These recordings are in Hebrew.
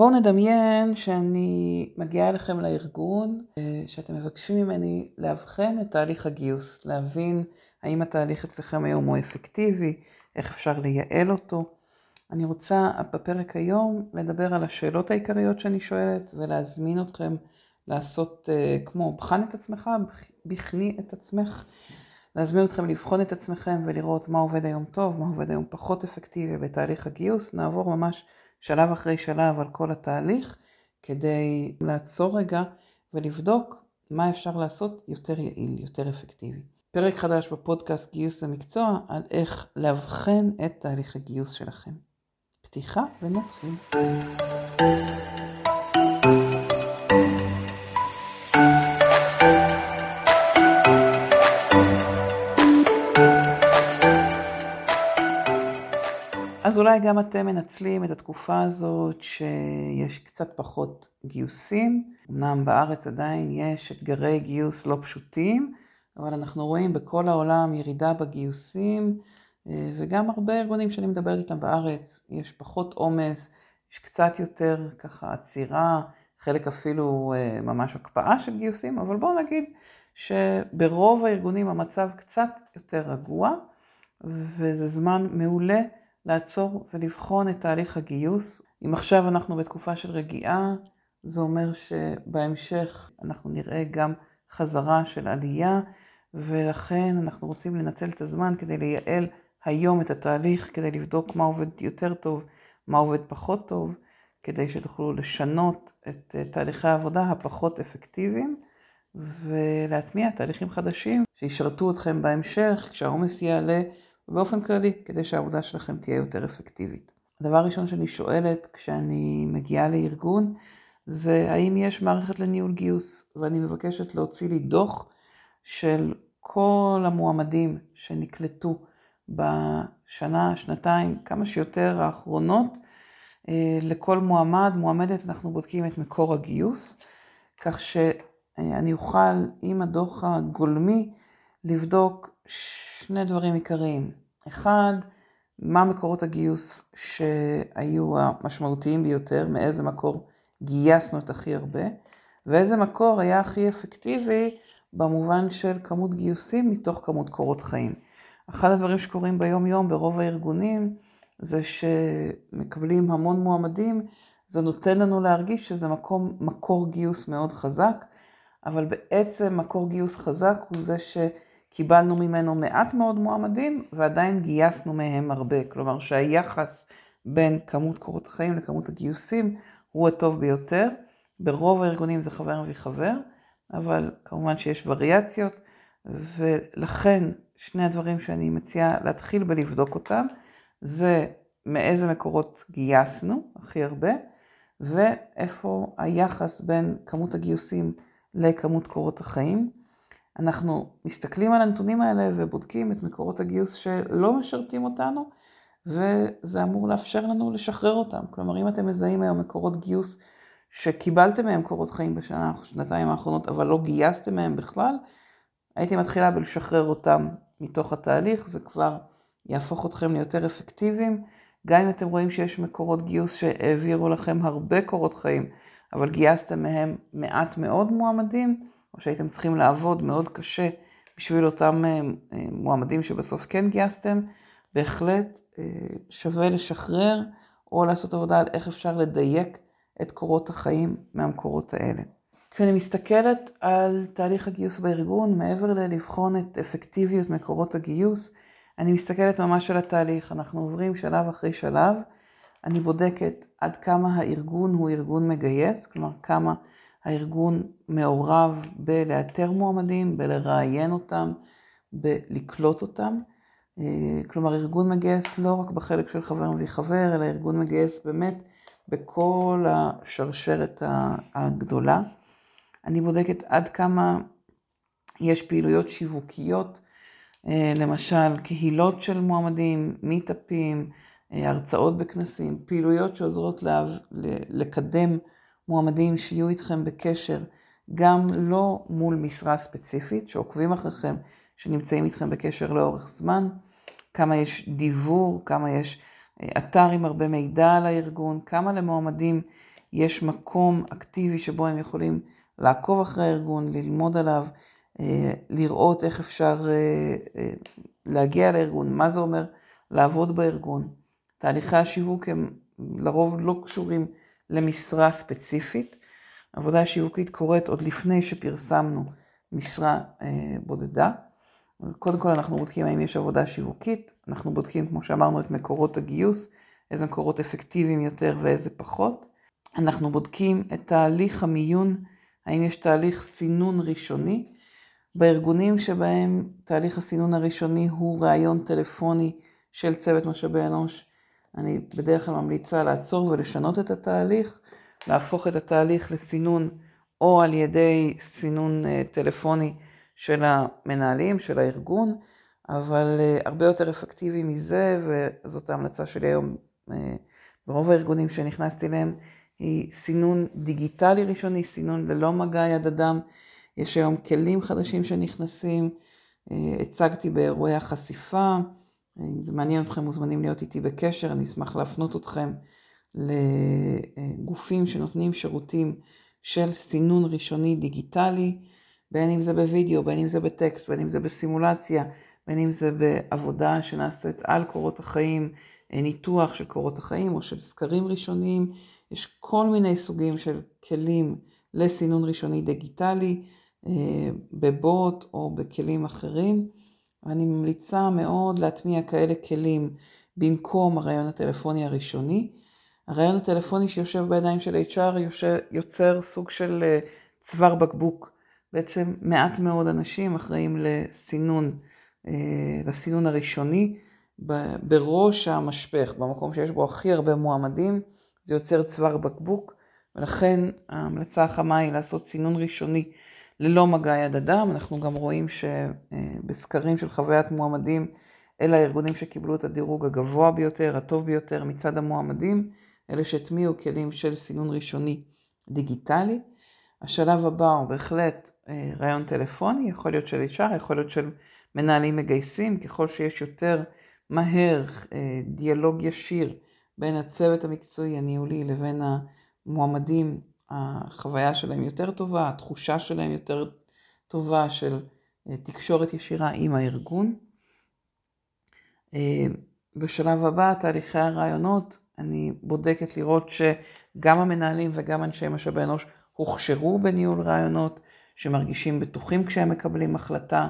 בואו נדמיין שאני מגיעה אליכם לארגון, אה, שאתם מבקשים ממני לאבחן את תהליך הגיוס, להבין האם התהליך אצלכם היום הוא אפקטיבי, איך אפשר לייעל אותו. אני רוצה בפרק היום לדבר על השאלות העיקריות שאני שואלת ולהזמין אתכם לעשות uh, כמו בחן את עצמך, בחני את עצמך, להזמין אתכם לבחון את עצמכם ולראות מה עובד היום טוב, מה עובד היום פחות אפקטיבי בתהליך הגיוס. נעבור ממש שלב אחרי שלב על כל התהליך כדי לעצור רגע ולבדוק מה אפשר לעשות יותר יעיל, יותר אפקטיבי. פרק חדש בפודקאסט גיוס המקצוע על איך לאבחן את תהליך הגיוס שלכם. פתיחה ונתחיל. אז אולי גם אתם מנצלים את התקופה הזאת שיש קצת פחות גיוסים. אמנם בארץ עדיין יש אתגרי גיוס לא פשוטים, אבל אנחנו רואים בכל העולם ירידה בגיוסים, אה, וגם הרבה ארגונים שאני מדברת איתם בארץ, יש פחות עומס, יש קצת יותר ככה עצירה, חלק אפילו אה, ממש הקפאה של גיוסים, אבל בואו נגיד שברוב הארגונים המצב קצת יותר רגוע, וזה זמן מעולה לעצור ולבחון את תהליך הגיוס. אם עכשיו אנחנו בתקופה של רגיעה, זה אומר שבהמשך אנחנו נראה גם חזרה של עלייה, ולכן אנחנו רוצים לנצל את הזמן כדי לייעל היום את התהליך, כדי לבדוק מה עובד יותר טוב, מה עובד פחות טוב, כדי שתוכלו לשנות את תהליכי העבודה הפחות אפקטיביים, ולהטמיע תהליכים חדשים שישרתו אתכם בהמשך, כשהעומס יעלה. ובאופן כללי, כדי שהעבודה שלכם תהיה יותר אפקטיבית. הדבר הראשון שאני שואלת כשאני מגיעה לארגון, זה האם יש מערכת לניהול גיוס, ואני מבקשת להוציא לי דוח של כל המועמדים שנקלטו בשנה, שנתיים, כמה שיותר האחרונות. אה, לכל מועמד, מועמדת, אנחנו בודקים את מקור הגיוס, כך שאני אוכל עם הדוח הגולמי לבדוק שני דברים עיקריים. אחד, מה מקורות הגיוס שהיו המשמעותיים ביותר, מאיזה מקור גייסנו את הכי הרבה, ואיזה מקור היה הכי אפקטיבי במובן של כמות גיוסים מתוך כמות קורות חיים. אחד הדברים שקורים ביום יום ברוב הארגונים זה שמקבלים המון מועמדים, זה נותן לנו להרגיש שזה מקום, מקור גיוס מאוד חזק, אבל בעצם מקור גיוס חזק הוא זה ש... קיבלנו ממנו מעט מאוד מועמדים ועדיין גייסנו מהם הרבה. כלומר שהיחס בין כמות קורות החיים לכמות הגיוסים הוא הטוב ביותר. ברוב הארגונים זה חבר מביא חבר, אבל כמובן שיש וריאציות, ולכן שני הדברים שאני מציעה להתחיל בלבדוק אותם, זה מאיזה מקורות גייסנו הכי הרבה, ואיפה היחס בין כמות הגיוסים לכמות קורות החיים. אנחנו מסתכלים על הנתונים האלה ובודקים את מקורות הגיוס שלא משרתים אותנו, וזה אמור לאפשר לנו לשחרר אותם. כלומר, אם אתם מזהים היום מקורות גיוס שקיבלתם מהם קורות חיים בשנה, שנתיים האחרונות, אבל לא גייסתם מהם בכלל, הייתי מתחילה בלשחרר אותם מתוך התהליך, זה כבר יהפוך אתכם ליותר אפקטיביים. גם אם אתם רואים שיש מקורות גיוס שהעבירו לכם הרבה קורות חיים, אבל גייסתם מהם מעט מאוד מועמדים, או שהייתם צריכים לעבוד מאוד קשה בשביל אותם אה, אה, מועמדים שבסוף כן גייסתם, בהחלט אה, שווה לשחרר או לעשות עבודה על איך אפשר לדייק את קורות החיים מהמקורות האלה. כשאני מסתכלת על תהליך הגיוס בארגון, מעבר ללבחון את אפקטיביות מקורות הגיוס, אני מסתכלת ממש על התהליך. אנחנו עוברים שלב אחרי שלב. אני בודקת עד כמה הארגון הוא ארגון מגייס, כלומר כמה הארגון מעורב בלאתר מועמדים, בלראיין אותם, בלקלוט אותם. אה, כלומר, ארגון מגייס לא רק בחלק של חבר מביא חבר, אלא ארגון מגייס באמת בכל השרשרת הגדולה. אני בודקת עד כמה יש פעילויות שיווקיות, אה, למשל קהילות של מועמדים, מיטאפים, אה, הרצאות בכנסים, פעילויות שעוזרות לקדם מועמדים שיהיו איתכם בקשר, גם לא מול משרה ספציפית, שעוקבים אחריכם, שנמצאים איתכם בקשר לאורך זמן, כמה יש דיבור, כמה יש אה, אתר עם הרבה מידע על הארגון, כמה למועמדים יש מקום אקטיבי שבו הם יכולים לעקוב אחרי הארגון, ללמוד עליו, אה, לראות איך אפשר אה, להגיע לארגון, מה זה אומר לעבוד בארגון. תהליכי השיווק הם לרוב לא קשורים למשרה ספציפית. עבודה שיווקית קורית עוד לפני שפרסמנו משרה בודדה. קודם כל אנחנו בודקים האם יש עבודה שיווקית, אנחנו בודקים, כמו שאמרנו, את מקורות הגיוס, איזה מקורות אפקטיביים יותר ואיזה פחות. אנחנו בודקים את תהליך המיון, האם יש תהליך סינון ראשוני. בארגונים שבהם תהליך הסינון הראשוני הוא ראיון טלפוני של צוות משאבי אנוש, אני בדרך כלל ממליצה לעצור ולשנות את התהליך, להפוך את התהליך לסינון או על ידי סינון אה, טלפוני של המנהלים, של הארגון, אבל אה, הרבה יותר אפקטיבי מזה, וזאת ההמלצה שלי היום אה, ברוב הארגונים שנכנסתי אליהם, היא סינון דיגיטלי ראשוני, סינון ללא מגע יד אדם. יש היום כלים חדשים שנכנסים, הצגתי באירועי החשיפה, אם זה מעניין אתכם מוזמנים להיות איתי בקשר, אני אשמח להפנות אתכם לגופים שנותנים שירותים של סינון ראשוני דיגיטלי, בין אם זה בווידאו, בין אם זה בטקסט, בין אם זה בסימולציה, בין אם זה בעבודה שנעשית על קורות החיים, ניתוח של קורות החיים או של סקרים ראשוניים, יש כל מיני סוגים של כלים לסינון ראשוני דיגיטלי, אה, בבוט או בכלים אחרים. אני ממליצה מאוד להטמיע כאלה כלים במקום הרעיון הטלפוני הראשוני. הרעיון הטלפוני שיושב בידיים של HR יוצר סוג של אה, צוואר בקבוק. בעצם מעט מאוד אנשים אחראים לסינון, אה, לסינון הראשוני. בראש המשפך, במקום שיש בו הכי הרבה מועמדים, זה יוצר צוואר בקבוק, ולכן ההמלצה החמה היא לעשות סינון ראשוני ללא מגע יד אדם. אנחנו גם רואים שבסקרים של חוויית מועמדים, אלה הארגונים שקיבלו את הדירוג הגבוה ביותר, הטוב ביותר מצד המועמדים, אלה שהטמיעו כלים של סינון ראשוני דיגיטלי. השלב הבא הוא בהחלט אה, רעיון טלפוני, יכול להיות של HR, יכול להיות של מנהלים מגייסים, ככל שיש יותר מהר אה, דיאלוג ישיר בין הצוות המקצועי הניהולי לבין המועמדים, החוויה שלהם יותר טובה, התחושה שלהם יותר טובה של אה, תקשורת ישירה עם הארגון. אה, בשלב הבא, תהליכי הרעיונות, אני בודקת לראות שגם המנהלים וגם אנשי משאבי אנוש הוכשרו בניהול רעיונות, שמרגישים בטוחים כשהם מקבלים החלטה.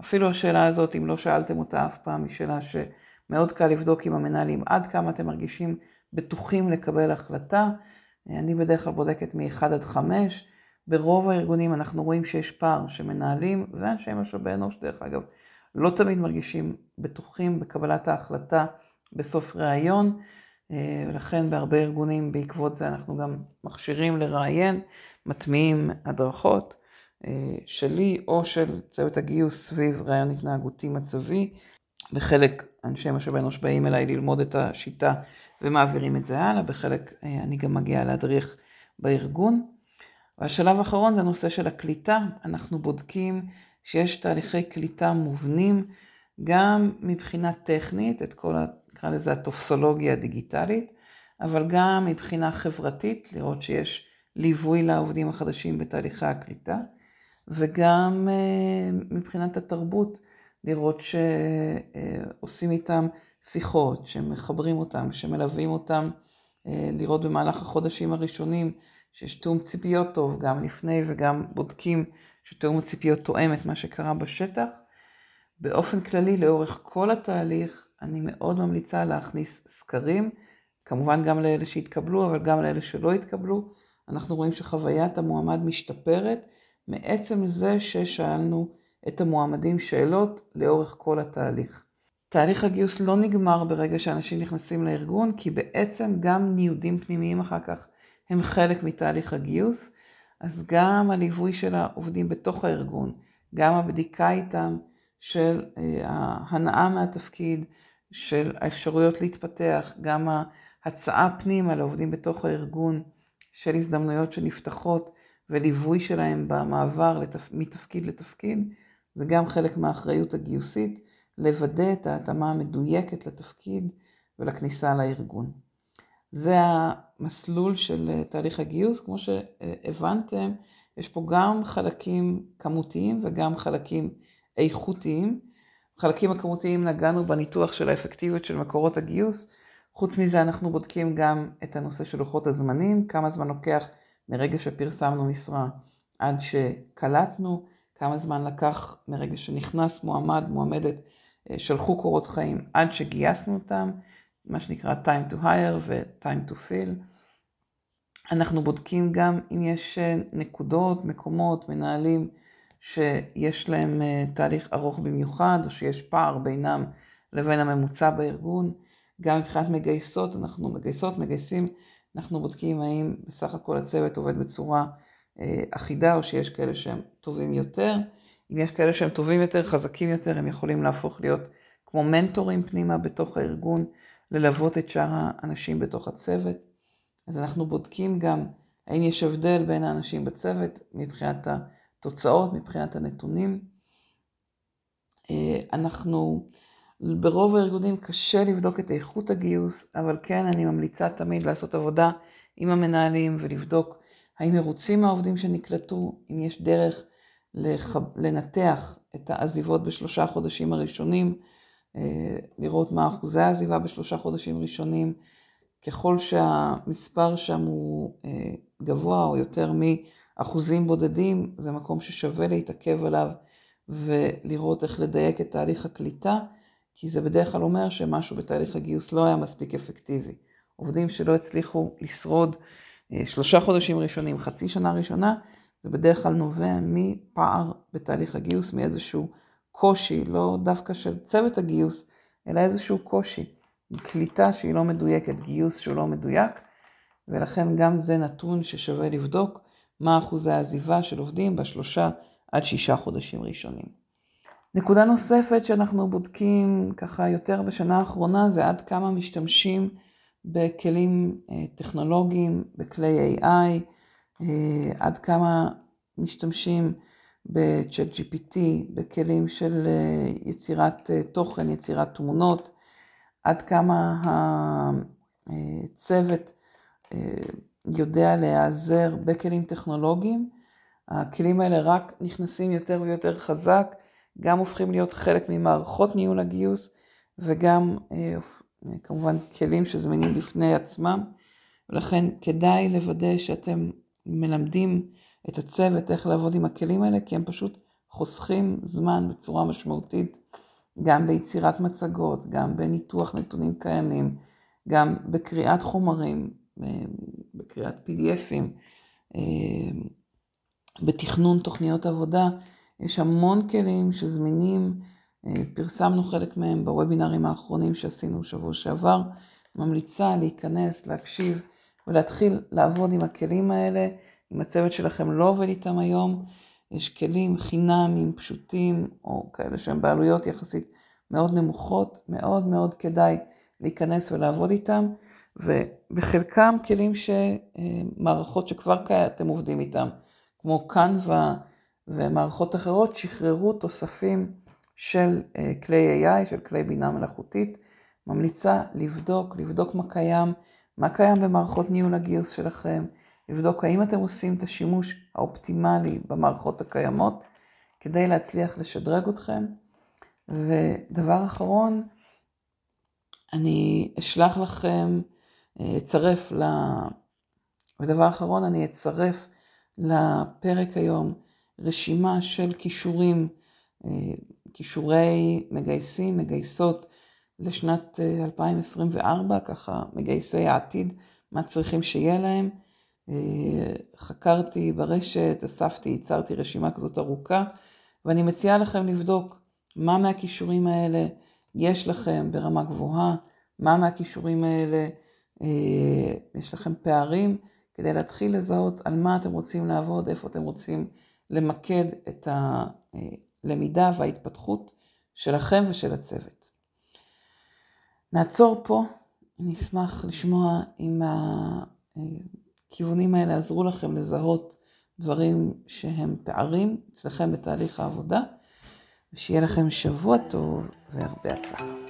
אפילו השאלה הזאת, אם לא שאלתם אותה אף פעם, היא שאלה ש... מאוד קל לבדוק עם המנהלים עד כמה אתם מרגישים בטוחים לקבל החלטה. אני בדרך כלל בודקת מ-1 עד 5. ברוב הארגונים אנחנו רואים שיש פער שמנהלים ואנשי משאבי אנוש, דרך אגב, לא תמיד מרגישים בטוחים בקבלת ההחלטה בסוף ראיון, ולכן בהרבה ארגונים בעקבות זה אנחנו גם מכשירים לראיין, מטמיעים הדרכות שלי או של צוות הגיוס סביב ראיון התנהגותי מצבי. בחלק אנשי משאבי אנוש באים אליי ללמוד את השיטה ומעבירים את זה הלאה, בחלק אה, אני גם מגיעה להדריך בארגון. והשלב האחרון זה הנושא של הקליטה. אנחנו בודקים שיש תהליכי קליטה מובנים גם מבחינה טכנית, את כל, נקרא לזה הטופסולוגיה הדיגיטלית, אבל גם מבחינה חברתית, לראות שיש ליווי לעובדים החדשים בתהליכי הקליטה, וגם אה, מבחינת התרבות. לראות שעושים איתם שיחות, שמחברים אותם, שמלווים אותם, אה, לראות במהלך החודשים הראשונים שיש תיאום ציפיות טוב, גם לפני וגם בודקים שתיאום הציפיות תואם את מה שקרה בשטח. באופן כללי, לאורך כל התהליך, אני מאוד ממליצה להכניס סקרים, כמובן גם לאלה שהתקבלו, אבל גם לאלה שלא התקבלו. אנחנו רואים שחוויית המועמד משתפרת מעצם זה ששאלנו את המועמדים שאלות לאורך כל התהליך. תהליך הגיוס לא נגמר ברגע שאנשים נכנסים לארגון, כי בעצם גם ניודים פנימיים אחר כך הם חלק מתהליך הגיוס, אז גם הליווי של העובדים בתוך הארגון, גם הבדיקה איתם של אה, ההנאה מהתפקיד, של האפשרויות להתפתח, גם ההצעה פנימה לעובדים בתוך הארגון של הזדמנויות שנפתחות וליווי שלהם במעבר לתפ... מתפקיד לתפקיד, זה גם חלק מהאחריות הגיוסית, לוודא את ההתאמה המדויקת לתפקיד ולכניסה לארגון. זה המסלול של אה, תהליך הגיוס. כמו שהבנתם, יש פה גם חלקים כמותיים וגם חלקים איכותיים. חלקים הכמותיים נגענו בניתוח של האפקטיביות של מקורות הגיוס. חוץ מזה אנחנו בודקים גם את הנושא של לוחות הזמנים, כמה זמן לוקח מרגע שפרסמנו משרה עד שקלטנו, כמה זמן לקח מרגע שנכנס מועמד, מועמדת, שלחו קורות חיים עד שגייסנו אותם, מה שנקרא time to hire ו-time to fill. אנחנו בודקים גם אם יש אה, נקודות, מקומות, מנהלים שיש להם אה, תהליך ארוך במיוחד, או שיש פער בינם לבין הממוצע בארגון. גם מבחינת מגייסות, אנחנו מגייסות, מגייסים, אנחנו בודקים האם בסך הכל הצוות עובד בצורה אה, אחידה, או שיש כאלה שהם טובים יותר. אם יש כאלה שהם טובים יותר, חזקים יותר, הם יכולים להפוך להיות כמו מנטורים פנימה בתוך הארגון, ללוות את שאר האנשים בתוך הצוות. אז אנחנו בודקים גם האם יש הבדל בין האנשים בצוות מבחינת התוצאות, מבחינת הנתונים. אה, אנחנו, ברוב הארגונים קשה לבדוק את איכות הגיוס, אבל כן אני ממליצה תמיד לעשות עבודה עם המנהלים ולבדוק האם מרוצים מהעובדים שנקלטו, אם יש דרך לח... לנתח את העזיבות בשלושה חודשים הראשונים, אה, לראות מה אחוזי העזיבה בשלושה חודשים ראשונים. ככל שהמספר שם הוא אה, גבוה או יותר מאחוזים בודדים, זה מקום ששווה להתעכב עליו ולראות איך לדייק את תהליך הקליטה, כי זה בדרך כלל אומר שמשהו בתהליך הגיוס לא היה מספיק אפקטיבי. עובדים שלא הצליחו לשרוד אה, שלושה חודשים ראשונים, חצי שנה ראשונה, זה בדרך כלל נובע מפער בתהליך הגיוס, מאיזשהו קושי, לא דווקא של צוות הגיוס, אלא איזשהו קושי. קליטה שהיא לא מדויקת, גיוס שהוא לא מדויק, ולכן גם זה נתון ששווה לבדוק מה אחוזי העזיבה של עובדים בשלושה עד שישה חודשים ראשונים. נקודה נוספת שאנחנו בודקים ככה יותר בשנה האחרונה זה עד כמה משתמשים בכלים אה, טכנולוגיים, בכלי AI, עד כמה משתמשים ב-chat GPT, בכלים של אה, יצירת תוכן, יצירת תמונות, עד כמה הצוות יודע להיעזר בכלים טכנולוגיים. הכלים האלה רק נכנסים יותר ויותר חזק, גם הופכים להיות חלק ממערכות ניהול הגיוס וגם כמובן כלים שזמינים בפני עצמם, ולכן כדאי לוודא שאתם מלמדים את הצוות איך לעבוד עם הכלים האלה, כי הם פשוט חוסכים זמן בצורה משמעותית, גם ביצירת מצגות, גם בניתוח נתונים קיימים, גם בקריאת חומרים, בקריאת PDFים, בתכנון תוכניות עבודה. יש המון כלים שזמינים אה, פרסמנו חלק מהם בוובינרים האחרונים שעשינו שבוע שעבר. ממליצה להיכנס, להקשיב ולהתחיל לעבוד עם הכלים האלה. אם הצוות שלכם לא עובד איתם היום, יש כלים חינמים, פשוטים, או כאלה שהם בעלויות יחסית מאוד נמוכות, מאוד מאוד כדאי להיכנס ולעבוד איתם, ובחלקם כלים שמערכות שכבר אתם עובדים איתם, כמו קנווה ומערכות אחרות, שחררו תוספים של אה, כלי AI, של כלי בינה מלאכותית, ממליצה לבדוק, לבדוק מה קיים, מה קיים במערכות ניהול הגיוס שלכם, לבדוק האם אתם עושים את השימוש האופטימלי במערכות הקיימות, כדי להצליח לשדרג אתכם. ודבר אחרון, אני אשלח לכם, אה, אצרף ל... ודבר אחרון, אני אצרף לפרק היום רשימה של כישורים אה, כישורי מגייסים, מגייסות לשנת 2024, אה, ככה מגייסי העתיד, מה צריכים שיהיה להם. אה, חקרתי ברשת, אספתי, ייצרתי רשימה כזאת ארוכה, ואני מציעה לכם לבדוק מה מהכישורים האלה יש לכם ברמה גבוהה, מה מהכישורים האלה אה, יש לכם פערים, כדי להתחיל לזהות על מה אתם רוצים לעבוד, איפה אתם רוצים למקד את. הלמידה וההתפתחות שלכם ושל הצוות. נעצור פה, אני אשמח לשמוע אם הכיוונים האלה עזרו לכם לזהות דברים שהם פערים אצלכם בתהליך העבודה, ושיהיה לכם שבוע טוב והרבה הצלחה.